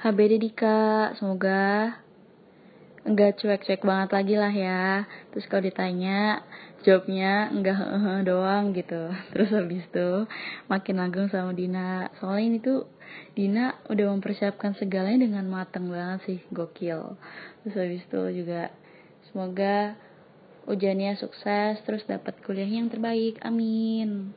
HBD Dika, semoga enggak cuek-cuek banget lagi lah ya. Terus kalau ditanya, jawabnya enggak heeh doang gitu. Terus habis itu makin langgeng sama Dina. Soalnya ini tuh Dina udah mempersiapkan segalanya dengan mateng banget sih, gokil. Terus habis itu juga semoga ujiannya sukses terus dapat kuliah yang terbaik. Amin.